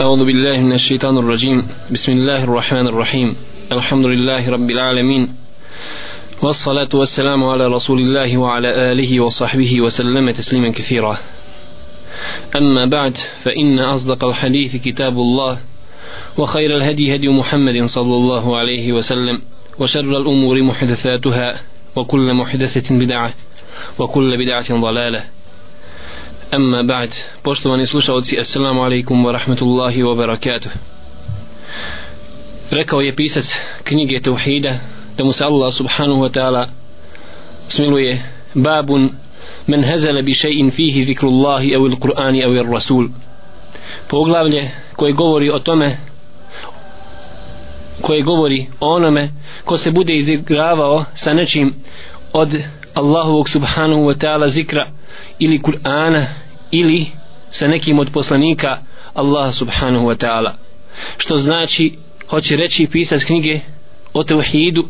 أعوذ بالله من الشيطان الرجيم. بسم الله الرحمن الرحيم. الحمد لله رب العالمين. والصلاة والسلام على رسول الله وعلى آله وصحبه وسلم تسليما كثيرا. أما بعد فإن أصدق الحديث كتاب الله وخير الهدي هدي محمد صلى الله عليه وسلم وشر الأمور محدثاتها وكل محدثة بدعة وكل بدعة ضلالة. Amma ba'd, poštovani slušalci, assalamu alaikum wa rahmatullahi wa barakatuh. Rekao je pisac knjige Tauhida, da mu se Allah subhanahu wa ta'ala smiluje babun men hezele bi še'in fihi zikrullahi evil qur'ani evil rasul. Poglavlje koje govori o tome koje govori o onome ko se bude izigravao sa nečim od Allahovog subhanahu wa ta'ala zikra ili Kur'ana ili sa nekim od poslanika Allaha subhanahu wa ta'ala. Što znači hoće reći pisac knjige o tevhidu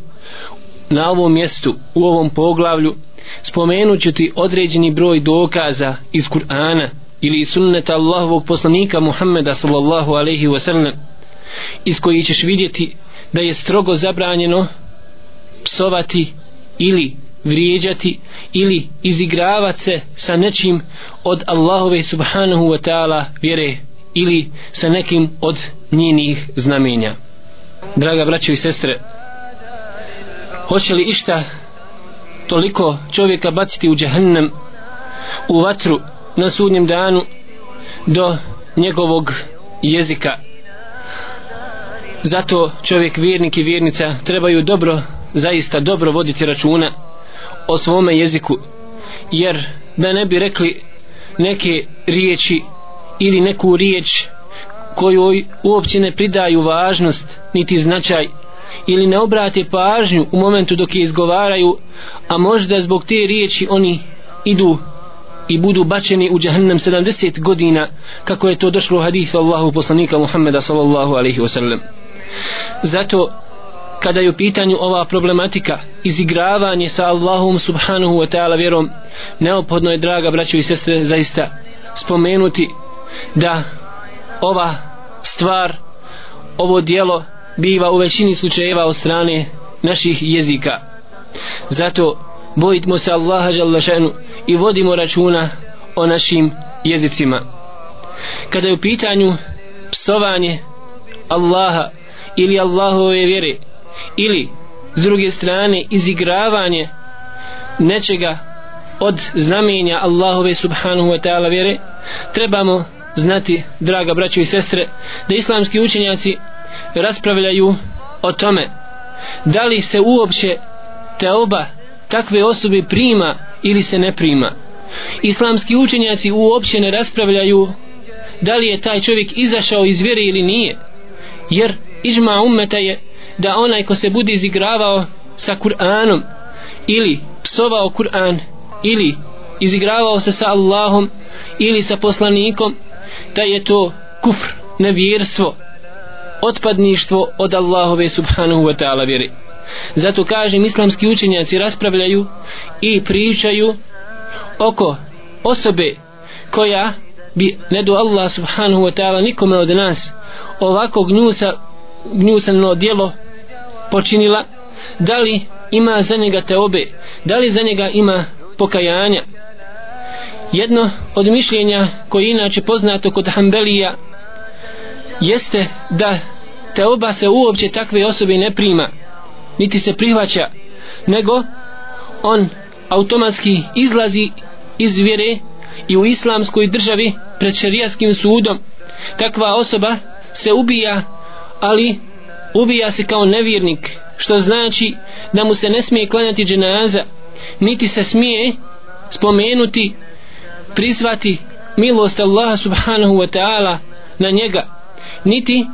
na ovom mjestu u ovom poglavlju spomenut ću ti određeni broj dokaza iz Kur'ana ili iz sunneta Allahovog poslanika Muhammeda sallallahu alaihi wa sallam iz koji ćeš vidjeti da je strogo zabranjeno psovati ili vrijeđati ili izigravati se sa nečim od Allahove subhanahu wa ta'ala vjere ili sa nekim od njenih znamenja. Draga braćo i sestre hoće li išta toliko čovjeka baciti u džahnem u vatru na sudnjem danu do njegovog jezika? Zato čovjek vjernik i vjernica trebaju dobro zaista dobro voditi računa o svome jeziku jer da ne bi rekli neke riječi ili neku riječ kojoj uopće ne pridaju važnost niti značaj ili ne obrate pažnju u momentu dok je izgovaraju a možda zbog te riječi oni idu i budu bačeni u džahnem 70 godina kako je to došlo u hadithu Allahu poslanika Muhammeda sallallahu alaihi wasallam zato kada je u pitanju ova problematika izigravanje sa Allahom subhanahu wa ta'ala vjerom neophodno je draga braćo i sestre zaista spomenuti da ova stvar ovo dijelo biva u većini slučajeva od strane naših jezika. Zato bojitmo se Allaha šanu i vodimo računa o našim jezicima. Kada je u pitanju psovanje Allaha ili Allahove vjere ili s druge strane izigravanje nečega od znamenja Allahove subhanahu wa ta'ala vjere trebamo znati draga braćo i sestre da islamski učenjaci raspravljaju o tome da li se uopće te oba takve osobe prima ili se ne prima. Islamski učenjaci uopće ne raspravljaju da li je taj čovjek izašao iz vjere ili nije jer ižma ummeta je da onaj ko se bude izigravao sa Kur'anom ili psovao Kur'an ili izigravao se sa Allahom ili sa poslanikom da je to kufr, nevjerstvo otpadništvo od Allahove subhanahu wa ta'ala vjeri zato kažem islamski učenjaci raspravljaju i pričaju oko osobe koja bi ne do Allah subhanahu wa ta'ala nikome od nas ovako gnjusa gnjusano djelo počinila da li ima za njega teobe da li za njega ima pokajanja. Jedno od mišljenja koje inače poznato kod Hanbelija jeste da teoba se uopće takve osobe ne prima niti se prihvaća nego on automatski izlazi iz vjere i u islamskoj državi pred šarijaskim sudom. Takva osoba se ubija ali ubija se kao nevjernik što znači da mu se ne smije klanjati dženaza niti se smije spomenuti prizvati milost Allaha subhanahu wa ta'ala na njega niti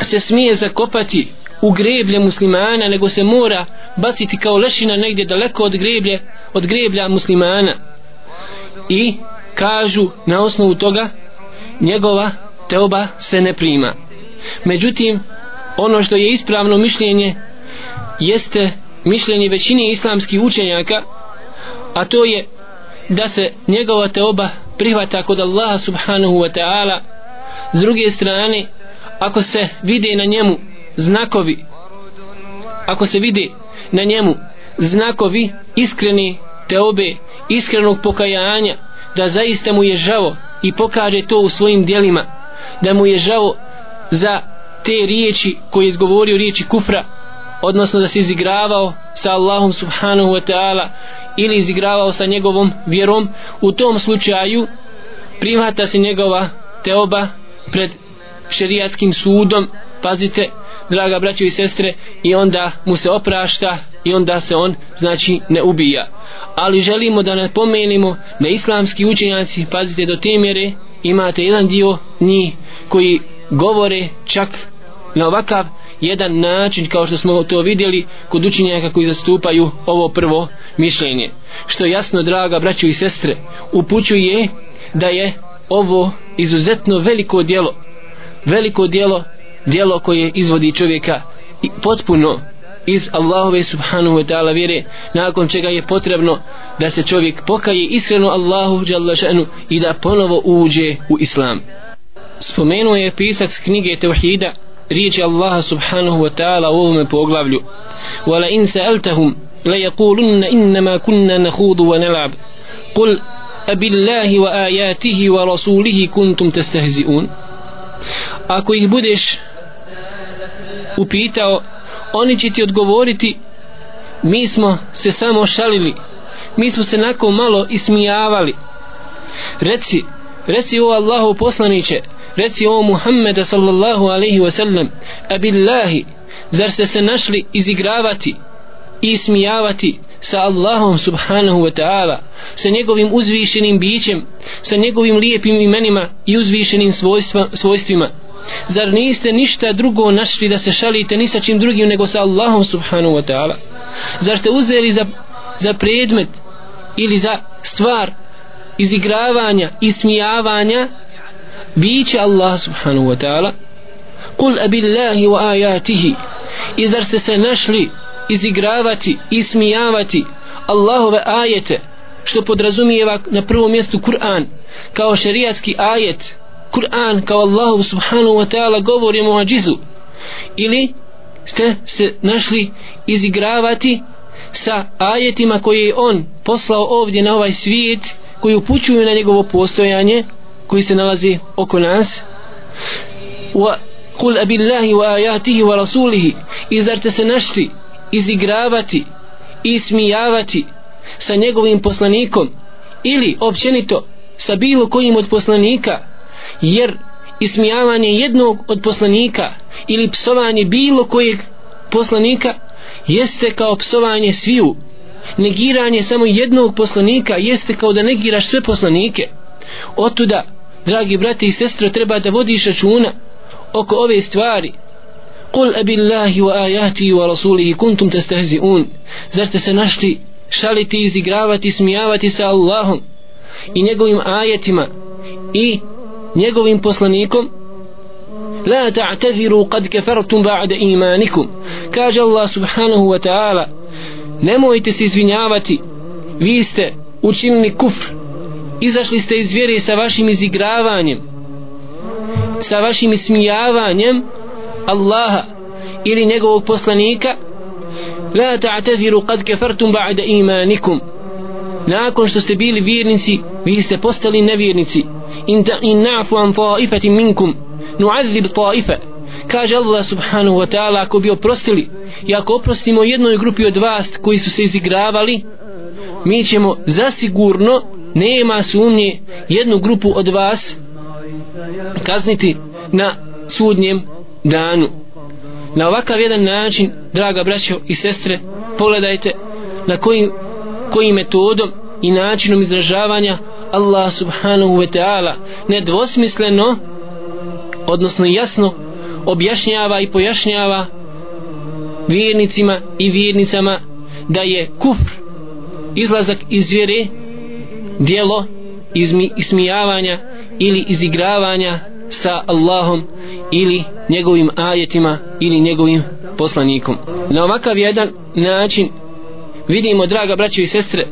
se smije zakopati u greblje muslimana nego se mora baciti kao lešina negdje daleko od greblje od greblja muslimana. I kažu na osnovu toga njegova teoba se ne prima. Međutim ono što je ispravno mišljenje jeste mišljenje većine islamskih učenjaka a to je da se njegova teoba prihvata kod Allaha subhanahu wa ta'ala. S druge strane ako se vide na njemu znakovi ako se vide na njemu znakovi iskreni teobe iskrenog pokajanja da zaista mu je žao i pokaže to u svojim dijelima da mu je žao za te riječi koje je izgovorio riječi kufra odnosno da se izigravao sa Allahom subhanahu wa ta'ala ili izigravao sa njegovom vjerom u tom slučaju primata se njegova teoba pred šerijatskim sudom. Pazite draga braćo i sestre i onda mu se oprašta i onda se on znači ne ubija. Ali želimo da napomenimo na islamski učenjaci pazite do te mjere imate jedan dio njih koji govore čak na ovakav jedan način kao što smo to vidjeli kod učenjaka koji zastupaju ovo prvo mišljenje. Što jasno draga braćo i sestre upućuje da je ovo izuzetno veliko dijelo veliko dijelo dijelo koje izvodi čovjeka i potpuno iz Allahove subhanahu wa ta'ala vjere nakon čega je potrebno da se čovjek pokaje iskreno Allahu i da ponovo uđe u Islam spomenuo je pisac knjige Tevhida riječi Allaha subhanahu wa ta'ala u ovome poglavlju. Wala in sa'altahum la yaqulunna innama kunna nakhudu wa nal'ab. Qul abillahi wa ayatihi wa rasulihi kuntum tastehzi'un ako ih budeš upitao oni će ti odgovoriti mi smo se samo šalili mi smo se nakon malo ismijavali. Reci reci o Allahu poslaniće reci o Muhammeda sallallahu alaihi wasallam abillahi zar ste se našli izigravati i ismijavati sa Allahom subhanahu wa ta'ala sa njegovim uzvišenim bićem sa njegovim lijepim imenima i uzvišenim svojstva, svojstvima? Zar niste ništa drugo našli da se šalite ni sa čim drugim nego sa Allahom subhanahu wa ta'ala? Zar ste uzeli za, za predmet ili za stvar izigravanja i smijavanja biće Allah subhanahu wa ta'ala. Kul abillahi wa ajatihi i zar ste se našli izigravati i smijavati Allahove ajete što podrazumijeva na prvom mjestu Kur'an. Kao šerijatski ajet Kur'an kao Allahu subhanahu wa ta'ala govori muadžizu ili ste se našli izigravati sa ajetima koje je on poslao ovdje na ovaj svijet koji upućuju na njegovo postojanje koji se nalazi oko nas. Wa kul abillahi wa ajatihi wa rasulihi. I zar te se našli izigravati i smijavati sa njegovim poslanikom ili općenito sa bilo kojim od poslanika? Jer ismijavanje jednog od poslanika ili psovanje bilo kojeg poslanika jeste kao psovanje sviju. Negiranje samo jednog poslanika jeste kao da negiraš sve poslanike. Otuda dragi brati i sestre treba da vodiš računa oko ove stvari. Kul abillahi wa ajati wa rasulihi kuntum testehzi'un Zar ste se našli šaliti, izigravati, smijavati sa Allahom i njegovim ajetima i njegovim poslanikom? La ta'tadiru kad kefartum ba'da imanikum. Kaže Allah subhanahu wa ta'ala Nemojte se izvinjavati. Vi ste učinili kufr Izašli ste iz vjere sa vašim izigravanjem Sa vašim ismijavanjem Allaha ili njegovog poslanika. La ta'tafiru kad kefartum ba'da imanikum. Nakon što ste bili vjernici Vi ste postali nevjernici. In, ta, in na'fu an ta'ifatin minkum nu'adhib ta'ifa. Kaže Allah subhanahu wa ta'ala ako bi oprostili i ako oprostimo jednoj grupi od vas koji su se izigravali mi ćemo zasigurno nema sumnje jednu grupu od vas kazniti na sudnjem danu. Na ovakav jedan način draga braćo i sestre pogledajte na kojim, kojim metodom i načinom izražavanja Allah subhanahu wa ta'ala nedvosmisleno odnosno jasno objašnjava i pojašnjava vjernicima i vjernicama da je kufr izlazak iz vjere dijelo izmi, ismijavanja ili izigravanja sa Allahom ili njegovim ajetima ili njegovim poslanikom. Na ovakav jedan način vidimo draga braćo i sestre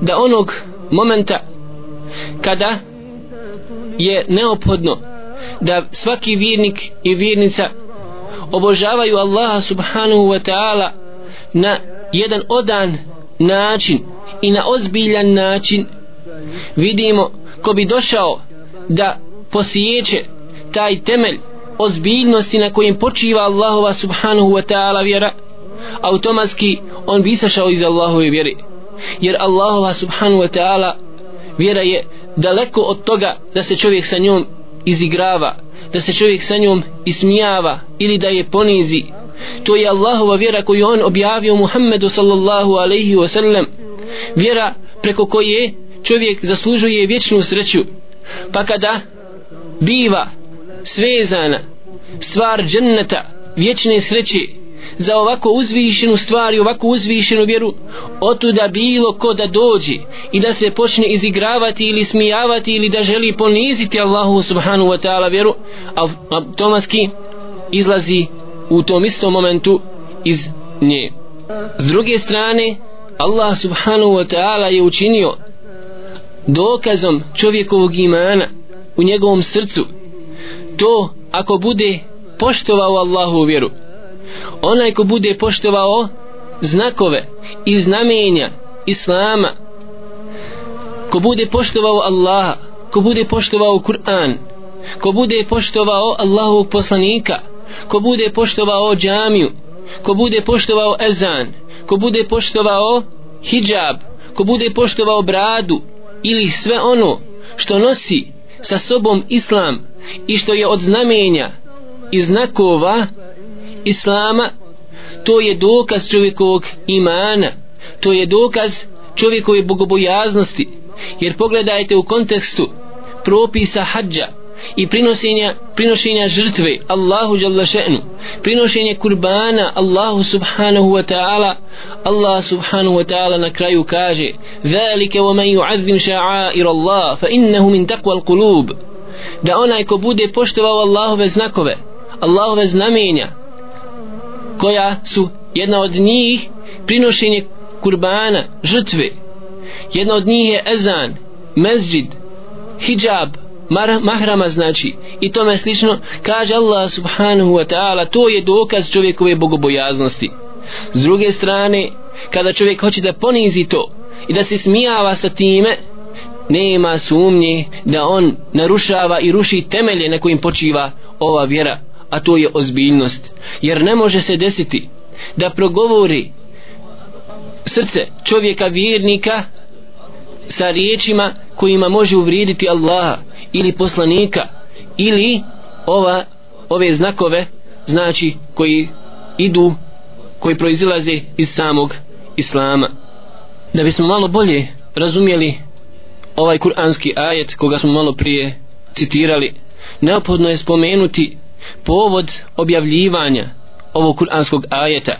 da onog momenta kada je neophodno da svaki vjernik i vjernica obožavaju Allaha subhanahu wa ta'ala na jedan odan način i na ozbiljan način vidimo ko bi došao da posijeće taj temelj ozbiljnosti na kojim počiva Allahova subhanahu wa ta'ala vjera automatski on bi isašao iz Allahove vjere. Jer Allahova subhanahu wa ta'ala vjera je daleko od toga da se čovjek sa njom izigrava da se čovjek sa njom ismijava ili da je ponizi. To je Allahova vjera koju on objavio Muhammedu sallallahu alaihi wa sallam. Vjera preko koje čovjek zaslužuje vječnu sreću. Pa kada biva svezana stvar dženneta vječne sreće za ovako uzvišenu stvar i ovako uzvišenu vjeru otuda bilo ko da dođe i da se počne izigravati ili smijavati ili da želi poniziti Allahu subhanu wa ta'ala vjeru automatski izlazi u tom istom momentu iz nje. S druge strane Allah subhanahu wa ta'ala je učinio dokazom čovjekovog imana u njegovom srcu. To ako bude poštovao Allahu vjeru. Onaj ko bude poštovao znakove i znamenja Islama ko bude poštovao Allaha ko bude poštovao Kur'an ko bude poštovao Allahu poslanika ko bude poštovao džamiju ko bude poštovao ezan ko bude poštovao hijab ko bude poštovao bradu ili sve ono što nosi sa sobom islam i što je od znamenja i znakova islama to je dokaz čovjekovog imana to je dokaz čovjekove bogobojaznosti. Jer pogledajte u kontekstu propisa hađa i prinošenja, prinošenja žrtve Allahu Jalla šanu prinošenje kurbana Allahu Subhanahu Wa Ta'ala. Allah Subhanahu Wa Ta'ala na kraju kaže velike wa man ju'adzim ša'air Allah fa innehu min takval kulub da onaj ko bude poštovao Allahove znakove Allahove znamenja koja su jedna od njih prinošenje kurbana žrtve. Jedna od njih je ezan mezđid hijab mahrama znači. I tome slično kaže Allah subhanahu wa ta'ala to je dokaz čovjekove bogobojaznosti. S druge strane kada čovjek hoće da ponizi to i da se smijava sa time nema sumnje da on narušava i ruši temelje na kojim počiva ova vjera a to je ozbiljnost. Jer ne može se desiti da progovori srce čovjeka vjernika sa riječima kojima može uvrijediti Allaha ili poslanika ili ova ove znakove znači koji idu koji proizilaze iz samog islama. Da bismo malo bolje razumjeli ovaj kuranski ajet koga smo malo prije citirali neophodno je spomenuti povod objavljivanja ovog kuranskog ajeta.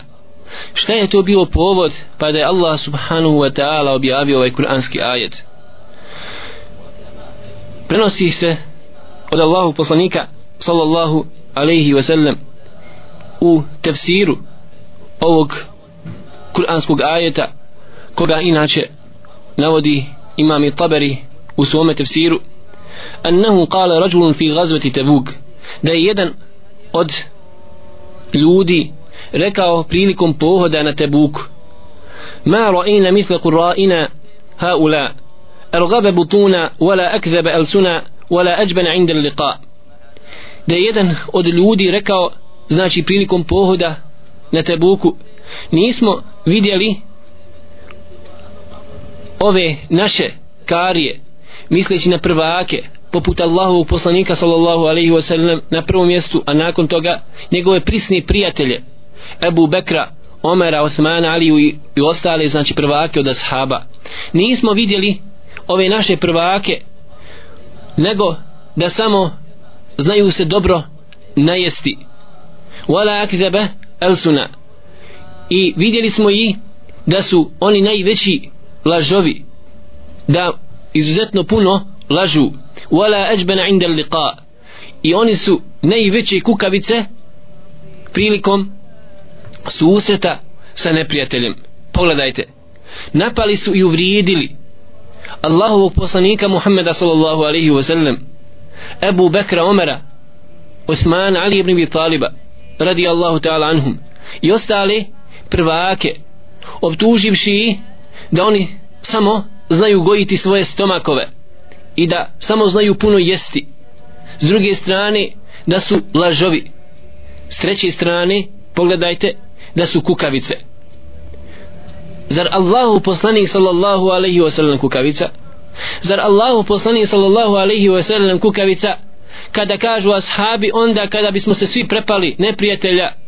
Šta je to bio povod pa da je Allah subhanahu wa ta'ala objavio ovaj kuranski ajet? Prenosi se od Allahu poslanika sallallahu alaihi wa sallam u tefsiru ovog kuranskog ajeta koga inače navodi imam i taberi u svome tefsiru. Annahu kala rađulun fi gazveti tebuk da je jedan od ljudi rekao prilikom pohoda na tebuku ma ra'ina mithle qurra'ina haula ergabe butuna wala akzebe elsuna wala ajban inda liqa da je jedan od ljudi rekao znači prilikom pohoda na tebuku nismo vidjeli ove naše karije misleći na prvake poput Allahovog poslanika sallallahu alaihi wasallam na prvom mjestu a nakon toga njegove prisni prijatelje Ebu Bekra Omera, Osmana, Aliju i, i ostale znači prvake od ashaba. Nismo vidjeli ove naše prvake nego da samo znaju se dobro najesti. Wala akzaba elsuna i vidjeli smo i da su oni najveći lažovi da izuzetno puno lažu. Wala ajbana inda liqa i oni su najveće kukavice prilikom susreta sa neprijateljem. Pogledajte napali su i uvrijedili Allahovog poslanika Muhammeda sallallahu alaihi wa sallam Ebu Bekra Omera Osman Ali ibn Abi Taliba radi Allahu ta'ala anhum i ostale prvake optuživši da oni samo znaju gojiti svoje stomakove i da samo znaju puno jesti. S druge strane da su lažovi. S treće strane pogledajte da su kukavice zar Allahu poslanik sallallahu alaihi wa sallam kukavica? Zar Allahu poslanik sallallahu alaihi wa sallam kukavica? Kada kažu ashabi onda kada bismo se svi prepali neprijatelja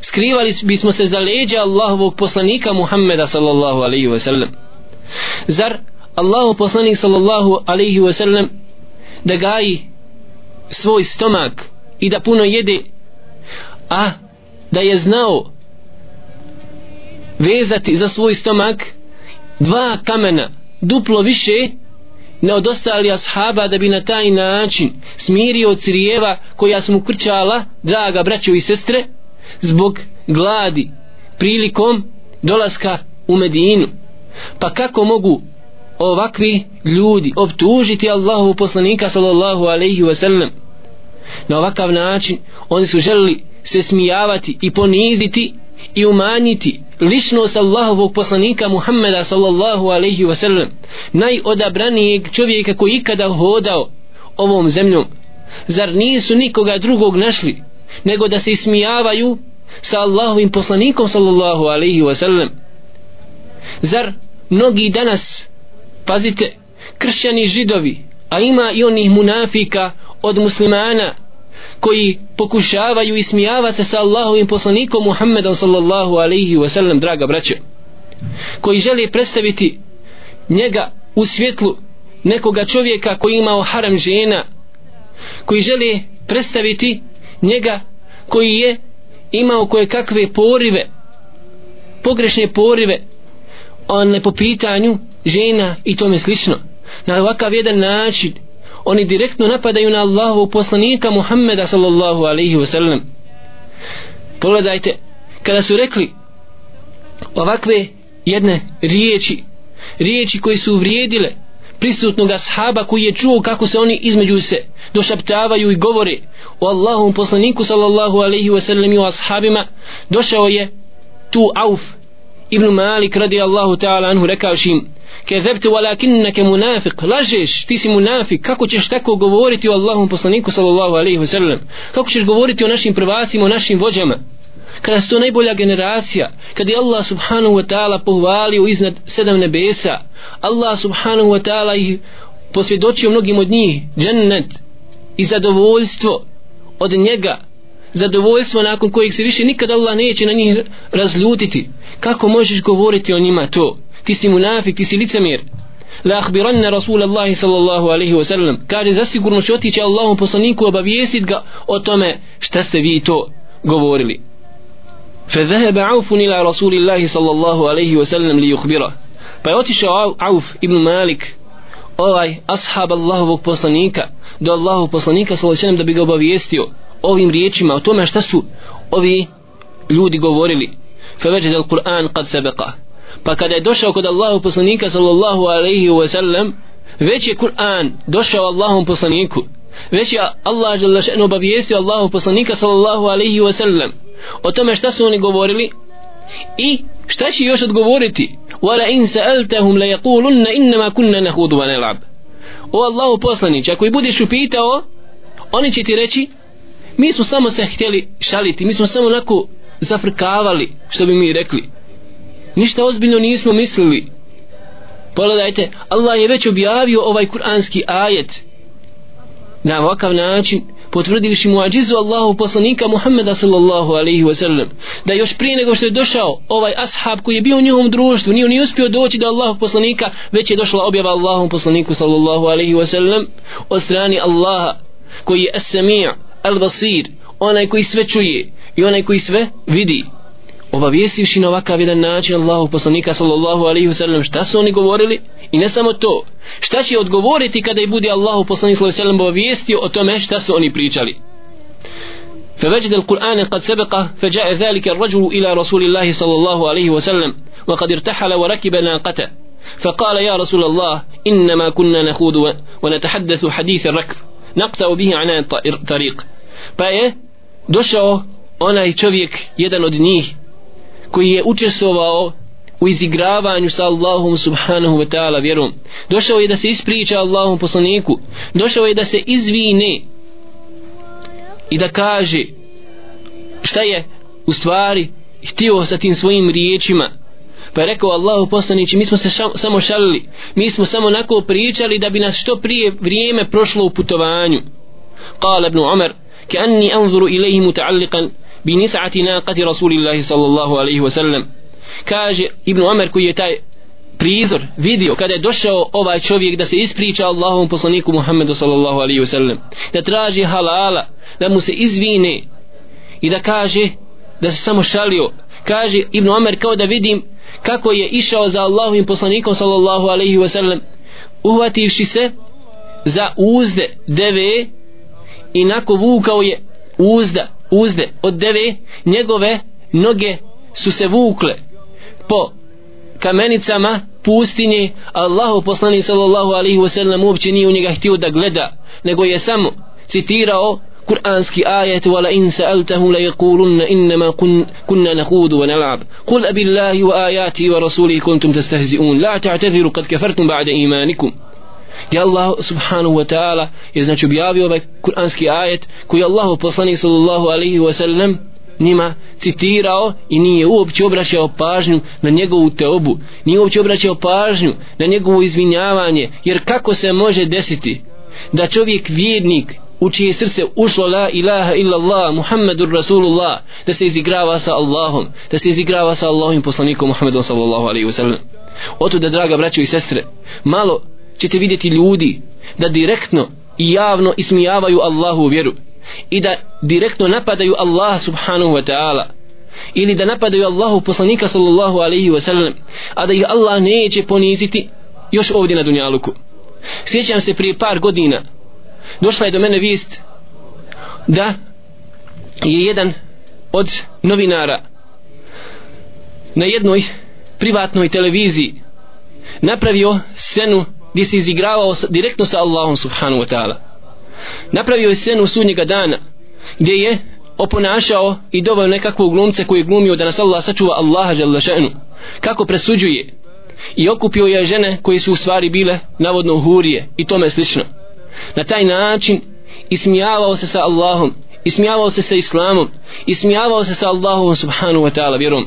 skrivali bismo se za leđa Allahovog poslanika Muhammeda sallallahu alaihi wa sallam. Zar Allahu poslanik sallallahu alaihi wa sallam da gaji svoj stomak i da puno jede a da je znao vezati za svoj stomak dva kamena duplo više ne od ostali ashaba da bi na taj način smirio crijeva koja su mu krčala draga braćo i sestre zbog gladi prilikom dolaska u Medinu. Pa kako mogu ovakvi ljudi optužiti Allahu poslanika sallallahu alaihi wasallam? Na ovakav način oni su želili se smijavati i poniziti i umanjiti ličnost Allahovog poslanika Muhammeda sallallahu alaihi wa sallam najodabranijeg čovjeka koji ikada hodao ovom zemljom. Zar nisu nikoga drugog našli nego da se ismijavaju sa Allahovim poslanikom sallallahu alaihi wa sallam zar mnogi danas pazite kršćani židovi a ima i onih munafika od muslimana koji pokušavaju ismijavati se sa Allahovim poslanikom Muhammedom sallallahu alaihi wa sallam draga braće koji želi predstaviti njega u svjetlu nekoga čovjeka koji imao haram žena koji želi predstaviti njega koji je imao koje kakve porive pogrešne porive on ne po pitanju žena i tome slično. Na ovakav jedan način oni direktno napadaju na Allahu poslanika Muhammeda sallallahu alaihi wasallam pogledajte kada su rekli ovakve jedne riječi riječi koji su uvrijedile prisutnog ashaba koji je čuo kako se oni između se došaptavaju i govore o Allahom poslaniku sallallahu alaihi wasallam i o ashabima došao je tu Auf ibn Malik radi Allahu ta'ala anhu rekavši im kezebte walakinnake munafik lažeš ti si munafik kako ćeš tako govoriti o Allahom poslaniku sallallahu alaihi wasallam? Kako ćeš govoriti o našim prvacima o našim vođama? Kada su to najbolja generacija kada je Allah subhanahu wa ta'ala pohvalio iznad sedam nebesa Allah subhanahu wa ta'ala ih posvjedočio mnogim od njih džennet i zadovoljstvo od njega zadovoljstvo nakon kojeg se više nikad Allah neće na njih razljutiti kako možeš govoriti o njima to ti si munafik, ti si licemir la ahbiranna rasul Allahi sallallahu alaihi wa sallam kaže zasigurno će otići Allahom poslaniku obavijestit ga o tome šta ste vi to govorili فذهب عوف إلى رسول الله صلى الله عليه وسلم ليخبره pa je otišao Auf ibn Malik ovaj ashab Allahovog poslanika do Allahovog poslanika sallallahu alaihi da bi ga obavijestio ovim riječima o tome šta su ovi ljudi govorili فوجد القرآن قد سبقه pa kada je došao kod Allahu poslanika sallallahu alaihi wa sallam već je Kur'an došao Allahom poslaniku već je Allah žele še'nu obavijestio Allahu poslanika sallallahu alaihi wa sallam o tome šta su oni govorili i šta će još odgovoriti wala in sa'altahum la yaqulunna innama kunna nahudu wa nal'ab o Allahu poslanić ako i budeš upitao oni će ti reći mi smo samo se htjeli šaliti mi smo samo onako zafrkavali što bi mi rekli. Ništa ozbiljno nismo mislili. Pogledajte Allah je već objavio ovaj kuranski ajet. Na ovakav način potvrdivši muadžizu Allahu poslanika Muhammeda sallallahu alaihi wa sallam da još prije nego što je došao ovaj ashab koji je bio u njihovom društvu nije ni uspio doći do Allahu poslanika već je došla objava Allahu poslaniku sallallahu alaihi wa sallam od strani Allaha koji je as-sami' al-basir onaj koji sve čuje i onaj koji sve vidi obavijestivši na ovakav jedan način Allahu poslanika sallallahu alaihi wasallam šta su oni govorili i ne samo to šta će odgovoriti kada i bude Allahu poslanik sallallahu alaihi wasallam obavijestio o tome šta su oni pričali فوجد القرآن قد سبق فجاء ذلك الرجل إلى رسول الله صلى الله عليه وسلم وقد ارتحل وركب ناقته فقال يا رسول الله إنما كنا نخوض ونتحدث حديث الركب naqta'u bihi ana tariq. Pa je došao onaj čovjek jedan od njih koji je učestvovao u izigravanju sa Allahom subhanahu wa ta'ala vjerom. Došao je da se ispriča Allahom poslaniku. Došao je da se izvine i da kaže šta je u stvari htio sa tim svojim riječima. pa je rekao Allahu poslanići mi smo se ša, samo šalili mi smo samo nako pričali da bi nas što prije vrijeme prošlo u putovanju قال ابن عمر كأني أنظر إليه متعلقا بنسعة ناقة رسول الله صلى الله عليه وسلم kaže Ibn Omer koji je taj prizor vidio kada je došao ovaj čovjek da se ispriča Allahom poslaniku Muhammedu sallallahu alaihi wasallam da traži halala da mu se izvine i da kaže da se samo šalio kaže Ibn Omer kao da vidim kako je išao za Allahovim poslanikom sallallahu alaihi wasallam uhvativši se za uzde deve i nako vukao je uzda uzde od deve njegove noge su se vukle po kamenicama pustinje Allahu poslanik sallallahu alaihi wasallam uopće nije u njega htio da gleda nego je samo citirao kuranski ajet wala in sa'altahum la yaqulunna innama kun, kunna nakhudu wa nal'ab. Qul abillahi wa ayati wa rasulihi kuntum tastahzi'un. La ta'tathiru qad kafartum ba'da imanikum. Gdje Allah subhanahu wa ta'ala je znači objavio ovaj kuranski ajet koji Allah poslanik sallallahu alaihi wa sallam njima citirao i nije uopće obraćao pažnju na njegovu teobu nije uopće obraćao pažnju na njegovo izvinjavanje. Jer kako se može desiti da čovjek vjernik u čije srce ušlo la ilaha illallah muhammedur rasulullah da se izigrava sa Allahom da se izigrava sa Allahom poslanikom muhammedom sallallahu alaihi wa sallam. Oto da draga braćo i sestre malo ćete vidjeti ljudi da direktno i javno ismijavaju Allahu vjeru i da direktno napadaju Allah subhanahu wa ta'ala ili da napadaju Allahu poslanika sallallahu alaihi wa sallam a da ih Allah neće poniziti još ovdje na Dunjaluku. Sjećam se prije par godina došla je do mene vijest da je jedan od novinara na jednoj privatnoj televiziji napravio scenu gdje se izigravao direktno sa Allahom subhanahu wa ta'ala. Napravio je scenu sudnjega dana gdje je oponašao i doveo nekakvog glumca koji je glumio da nas Allah sačuva Allaha žele še'nu. Kako presuđuje. I okupio je žene koje su u stvari bile navodno hurije i tome slično na taj način ismijavao se sa Allahom ismijavao se sa Islamom ismijavao se sa Allahom subhanu wa ta'ala vjerom.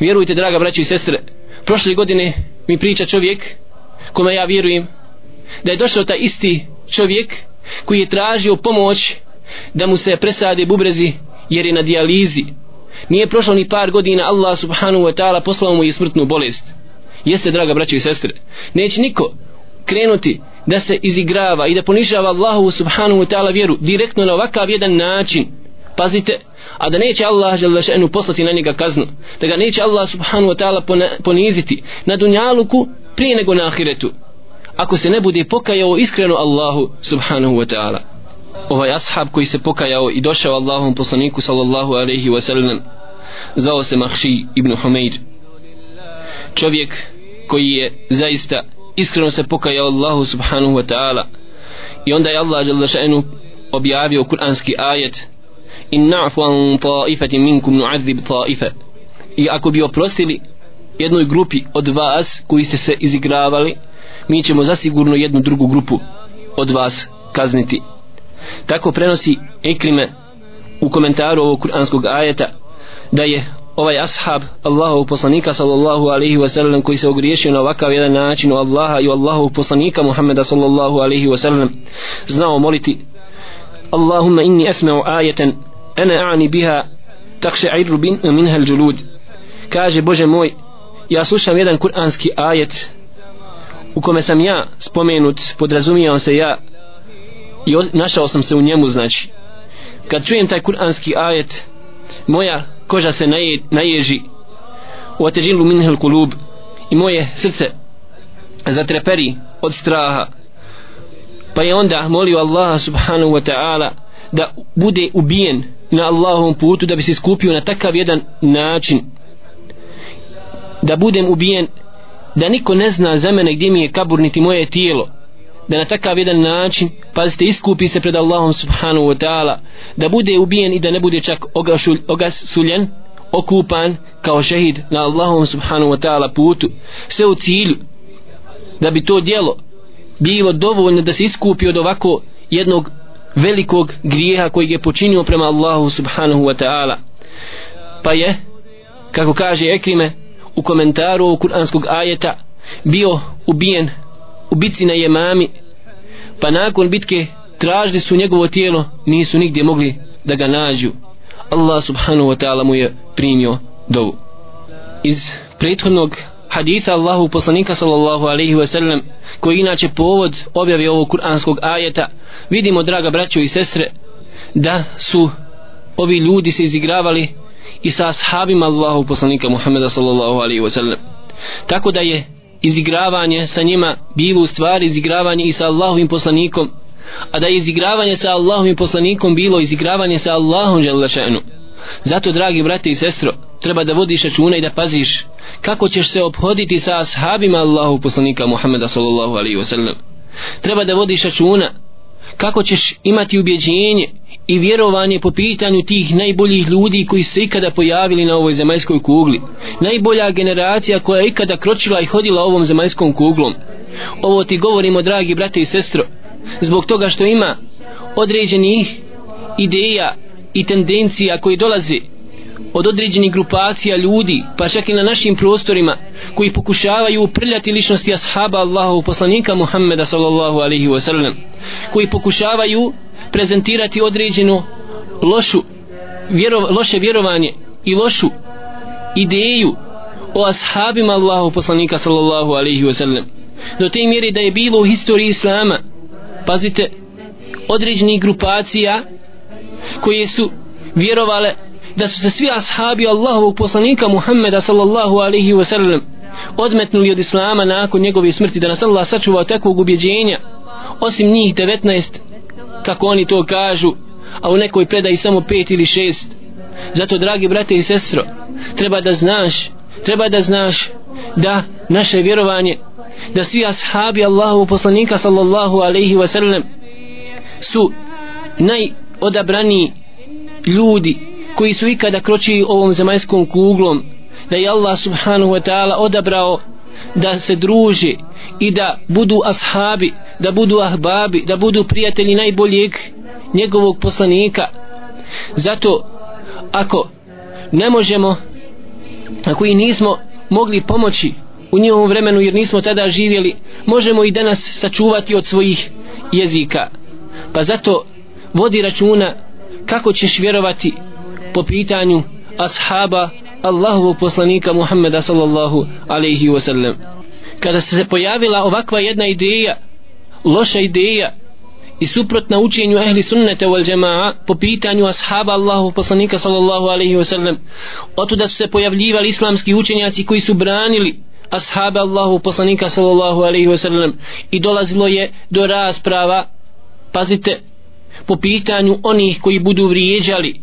Vjerujte draga braći i sestre prošle godine mi priča čovjek kome ja vjerujem da je došao taj isti čovjek koji je tražio pomoć da mu se presade bubrezi jer je na dijalizi. Nije prošlo ni par godina Allah subhanu wa ta'ala poslao mu je smrtnu bolest. Jeste draga braćo i sestre neće niko krenuti da se izigrava i da ponižava Allahu subhanahu wa ta'ala vjeru direktno na ovakav jedan način. Pazite a da neće Allah želešenu poslati na njega kaznu da ga neće Allah subhanahu wa ta'ala poniziti na dunjaluku prije nego na ahiretu ako se ne bude pokajao iskreno Allahu subhanahu wa ta'ala. Ovaj ashab koji se pokajao i došao Allahom poslaniku sallallahu alaihi wa sallam zvao se Mahši ibn Humeir čovjek koji je zaista iskreno se pokajao Allahu subhanahu wa ta'ala. I onda je Allah jalla še'nu objavio kuranski ajet in na'fu an ta'ifati minkum nu'adzib ta'ifa. I ako bi oprostili jednoj grupi od vas koji ste se izigravali mi ćemo zasigurno jednu drugu grupu od vas kazniti. Tako prenosi Ikrime u komentaru ovog kuranskog ajeta da je ovaj ashab Allahov poslanika sallallahu alaihi wa sallam koji se ogriješio na ovakav jedan način u Allaha i u Allahov poslanika Muhammeda sallallahu alaihi wa sallam znao moliti Allahumma inni asma'u ajeten ana a'ni biha takše'idru minha al-julud. Kaže Bože moj ja slušam jedan kuranski ajet u kome sam ja spomenut podrazumijao se ja i našao sam se u njemu znači. Kad čujem taj kuranski ajet moja koža se naje, naježi. U atežilu minhel kulub i moje srce zatreperi od straha. Pa je onda molio Allah subhanahu wa ta'ala da bude ubijen na Allahovom putu da bi se skupio na takav jedan način. Da budem ubijen da niko ne zna za mene gdje mi je kabur niti moje tijelo. Da na takav jedan način pazite iskupi se pred Allahom subhanahu wa ta'ala da bude ubijen i da ne bude čak ogašulj, ogasuljen okupan kao šehid na Allahom subhanahu wa ta'ala putu. Sve u cilju da bi to dijelo bilo dovoljno da se iskupi od ovako jednog velikog grijeha koji je počinio prema Allahu subhanahu wa ta'ala. Pa je kako kaže Ekrime u komentaru kuranskog ajeta bio ubijen u bitci na Jemami pa nakon bitke tražili su njegovo tijelo nisu nigdje mogli da ga nađu. Allah subhanahu wa ta'ala mu je primio dovu. Iz prethodnog haditha Allahu poslanika sallallahu alaihi wa sallam koji inače povod objave ovog kuranskog ajeta vidimo draga braćo i sestre da su ovi ljudi se izigravali i sa ashabima Allahu poslanika Muhammeda sallallahu alaihi wa sallam. Tako da je izigravanje sa njima bilo u stvari izigravanje i sa Allahovim poslanikom a da je izigravanje sa Allahovim poslanikom bilo izigravanje sa Allahom želešenu zato dragi brate i sestro treba da vodiš računa i da paziš kako ćeš se obhoditi sa ashabima Allahu poslanika Muhammeda sallallahu alaihi wasallam treba da vodiš računa kako ćeš imati ubjeđenje i vjerovanje po pitanju tih najboljih ljudi koji se ikada pojavili na ovoj zemaljskoj kugli. Najbolja generacija koja je ikada kročila i hodila ovom zemaljskom kuglom. Ovo ti govorimo dragi brate i sestro zbog toga što ima određenih ideja i tendencija koji dolaze od određenih grupacija ljudi pa čak i na našim prostorima koji pokušavaju uprljati ličnosti ashaba Allahov poslanika Muhammeda sallallahu alaihi wa sallam koji pokušavaju prezentirati određenu lošu vjero, loše vjerovanje i lošu ideju o ashabima Allahu poslanika sallallahu alaihi wa sallam do te mjere da je bilo u historiji Islama pazite određenih grupacija koje su vjerovale da su se svi ashabi Allahovog poslanika Muhammeda sallallahu alaihi wa sallam odmetnuli od Islama nakon njegove smrti da nas Allah sačuva takvog ubjeđenja. Osim njih 19 kako oni to kažu a u nekoj predaji samo 5 ili 6 zato dragi brate i sestro treba da znaš treba da znaš da naše vjerovanje da svi ashabi Allahu poslanika sallallahu alaihi wa sallam su najodabraniji ljudi koji su ikada kročili ovom zemaljskom kuglom da je Allah subhanahu wa ta'ala odabrao da se druže i da budu ashabi da budu ahbabi da budu prijatelji najboljeg njegovog poslanika. Zato ako ne možemo ako i nismo mogli pomoći u njihovom vremenu jer nismo tada živjeli možemo i danas sačuvati od svojih jezika. Pa zato vodi računa kako ćeš vjerovati po pitanju ashaba Allahovog poslanika Muhammeda sallallahu alaihi wasallam. Kada se pojavila ovakva jedna ideja loša ideja i suprotna učenju ehli sunnete wal jamaa po pitanju ashaba Allahu poslanika sallallahu alaihi wa sallam otuda su se pojavljivali islamski učenjaci koji su branili ashaba Allahu poslanika sallallahu alaihi wa sallam i dolazilo je do rasprava pazite po pitanju onih koji budu vrijeđali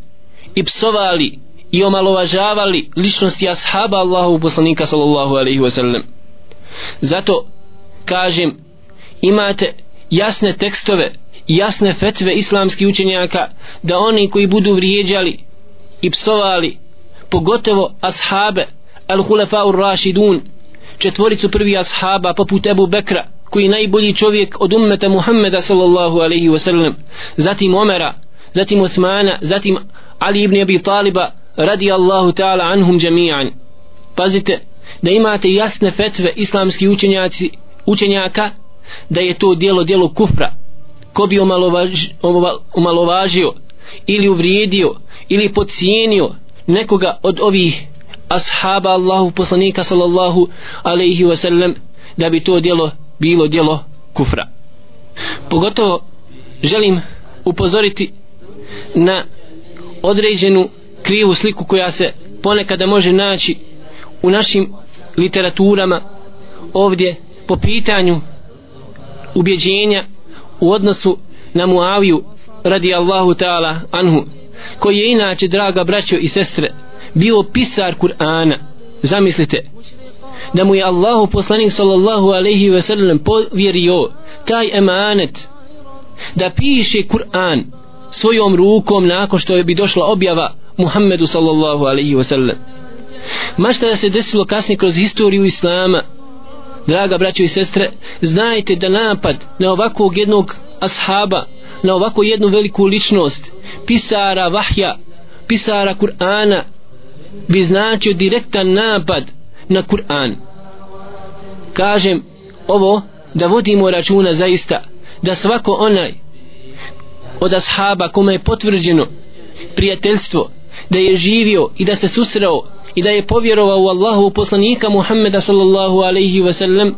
i psovali i omalovažavali ličnosti ashaba Allahu poslanika sallallahu alaihi wasallam. Zato kažem imate jasne tekstove jasne fetve islamskih učenjaka da oni koji budu vrijeđali i psovali pogotovo ashabe al-hulafa'ur rašidun četvoricu prvi ashaba poput Ebu Bekra koji je najbolji čovjek od ummeta Muhammeda sallallahu alaihi wasallam zatim Omera zatim Osmana zatim Ali ibn Abi Taliba radi Allahu ta'ala anhum jami'an. Pazite da imate jasne fetve islamski učenjaci učenjaka da je to dijelo dijelo kufra. Ko bi omalovaž, omalovažio ili uvrijedio ili podcijenio nekoga od ovih ashaba Allahu poslanika sallallahu alaihi wasallam da bi to dijelo bilo dijelo kufra. Pogotovo želim upozoriti na određenu krivu sliku koja se ponekada može naći u našim literaturama ovdje po pitanju ubjeđenja u odnosu na Muaviju radi Allahu ta'ala anhu koji je inače draga braćo i sestre bio pisar Kur'ana. Zamislite da mu je Allahu poslanik sallallahu alaihi ve sellem povjerio taj emanet da piše Kur'an svojom rukom nakon što je bi došla objava Muhammedu sallallahu alaihi wa sallam. Ma šta da se desilo kasnije kroz historiju Islama? Draga braćo i sestre znajte da napad na ovakvog jednog ashaba na ovako jednu veliku ličnost pisara vahja pisara Kur'ana bi značio direktan napad na Kur'an. Kažem ovo da vodimo računa zaista da svako onaj od ashaba kome je potvrđeno prijateljstvo da je živio i da se susreo i da je povjerovao u Allahu poslanika Muhammeda sallallahu alaihi wa sallam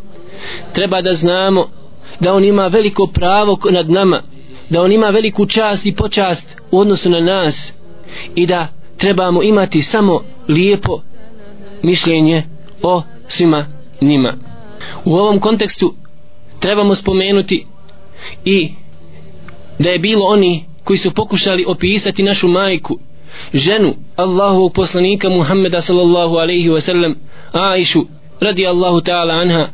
treba da znamo da on ima veliko pravo nad nama da on ima veliku čast i počast u odnosu na nas i da trebamo imati samo lijepo mišljenje o svima njima. U ovom kontekstu trebamo spomenuti i da je bilo oni koji su pokušali opisati našu majku ženu Allahovog poslanika Muhammeda sallallahu alaihi wa sallam Aishu radi Allahu ta'ala anha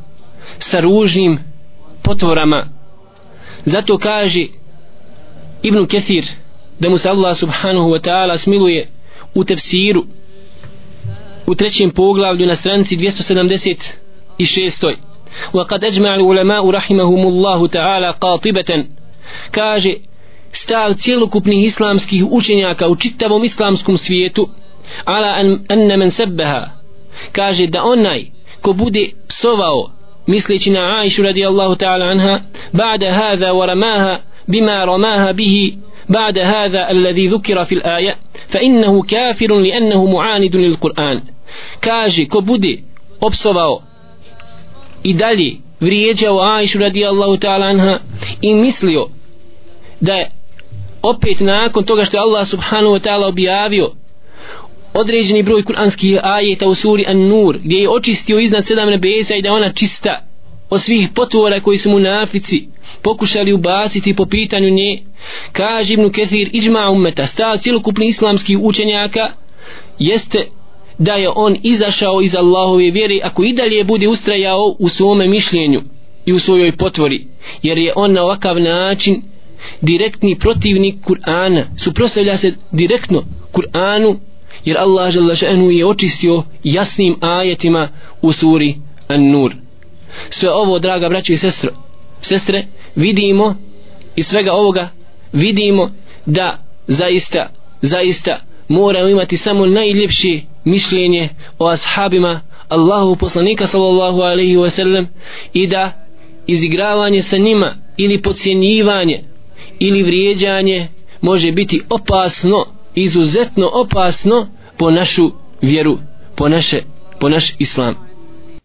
sa ružnim potvorama zato kaže Ibn Kathir da mu se Allah subhanahu wa ta'ala smiluje u tefsiru u trećem poglavlju na stranici 276 وقد أجمع العلماء رحمهم الله تعالى قاطبة kaže stav cijelokupnih islamskih učenjaka u čitavom islamskom svijetu ala an, anna men sebbeha kaže da onaj ko bude psovao misleći na Aishu radijallahu ta'ala anha ba'da hada wa ramaha bima ramaha bihi بعد هذا الذي ذكر في الآية فإنه كافر لأنه للقرآن كاجي كبودي أبصباو i dalje vrijeđao Aishu radijallahu ta'ala anha i mislio da je opet nakon toga što je Allah subhanahu wa ta'ala objavio određeni broj kuranskih ajeta u suri An-Nur gdje je očistio iznad sedam nebesa i da ona čista od svih potvora koji su munafici pokušali ubaciti po pitanju nje kaže Ibnu Kethir iđma ummeta stav cijelokupni islamskih učenjaka jeste da je on izašao iz Allahove vjere ako i dalje bude ustrajao u svome mišljenju i u svojoj potvori jer je on na ovakav način direktni protivnik Kur'ana. Suprostavlja se direktno Kur'anu jer Allah želešenu je očistio jasnim ajetima u suri An-Nur. Sve ovo draga braće i sestro sestre vidimo iz svega ovoga vidimo da zaista zaista moramo imati samo najljepše mišljenje o ashabima Allahu poslanika sallallahu alaihi wa sallam i da izigravanje sa njima ili podcjenjivanje ili vrijeđanje može biti opasno izuzetno opasno po našu vjeru po naše po naš islam.